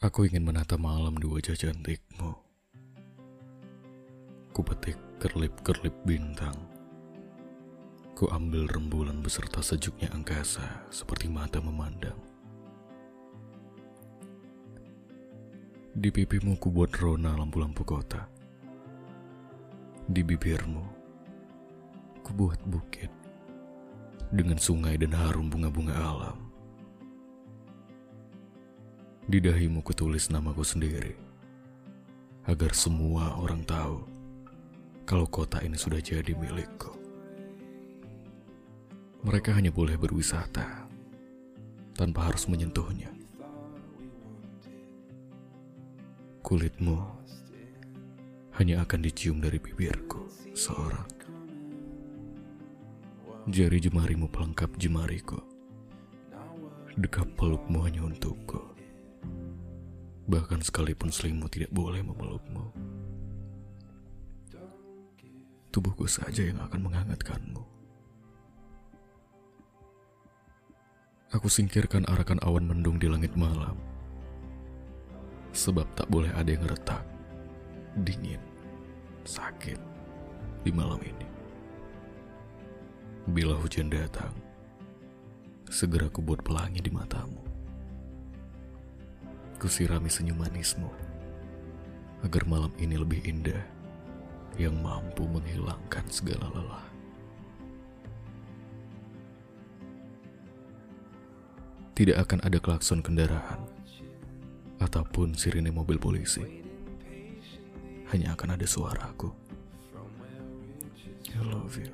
Aku ingin menata malam di wajah cantikmu. Ku petik kerlip-kerlip bintang. Ku ambil rembulan beserta sejuknya angkasa seperti mata memandang. Di pipimu ku buat rona lampu-lampu kota. Di bibirmu ku buat bukit dengan sungai dan harum bunga-bunga alam. Di dahimu kutulis namaku sendiri. Agar semua orang tahu kalau kota ini sudah jadi milikku. Mereka hanya boleh berwisata tanpa harus menyentuhnya. Kulitmu hanya akan dicium dari bibirku seorang. Jari jemarimu pelengkap jemariku. Dekap pelukmu hanya untukku. Bahkan sekalipun selimut tidak boleh memelukmu. Tubuhku saja yang akan menghangatkanmu. Aku singkirkan arakan awan mendung di langit malam. Sebab tak boleh ada yang retak, dingin, sakit di malam ini. Bila hujan datang, segera ku buat pelangi di matamu kusirami senyum manismu agar malam ini lebih indah yang mampu menghilangkan segala lelah. Tidak akan ada klakson kendaraan ataupun sirine mobil polisi. Hanya akan ada suaraku. I. I love you.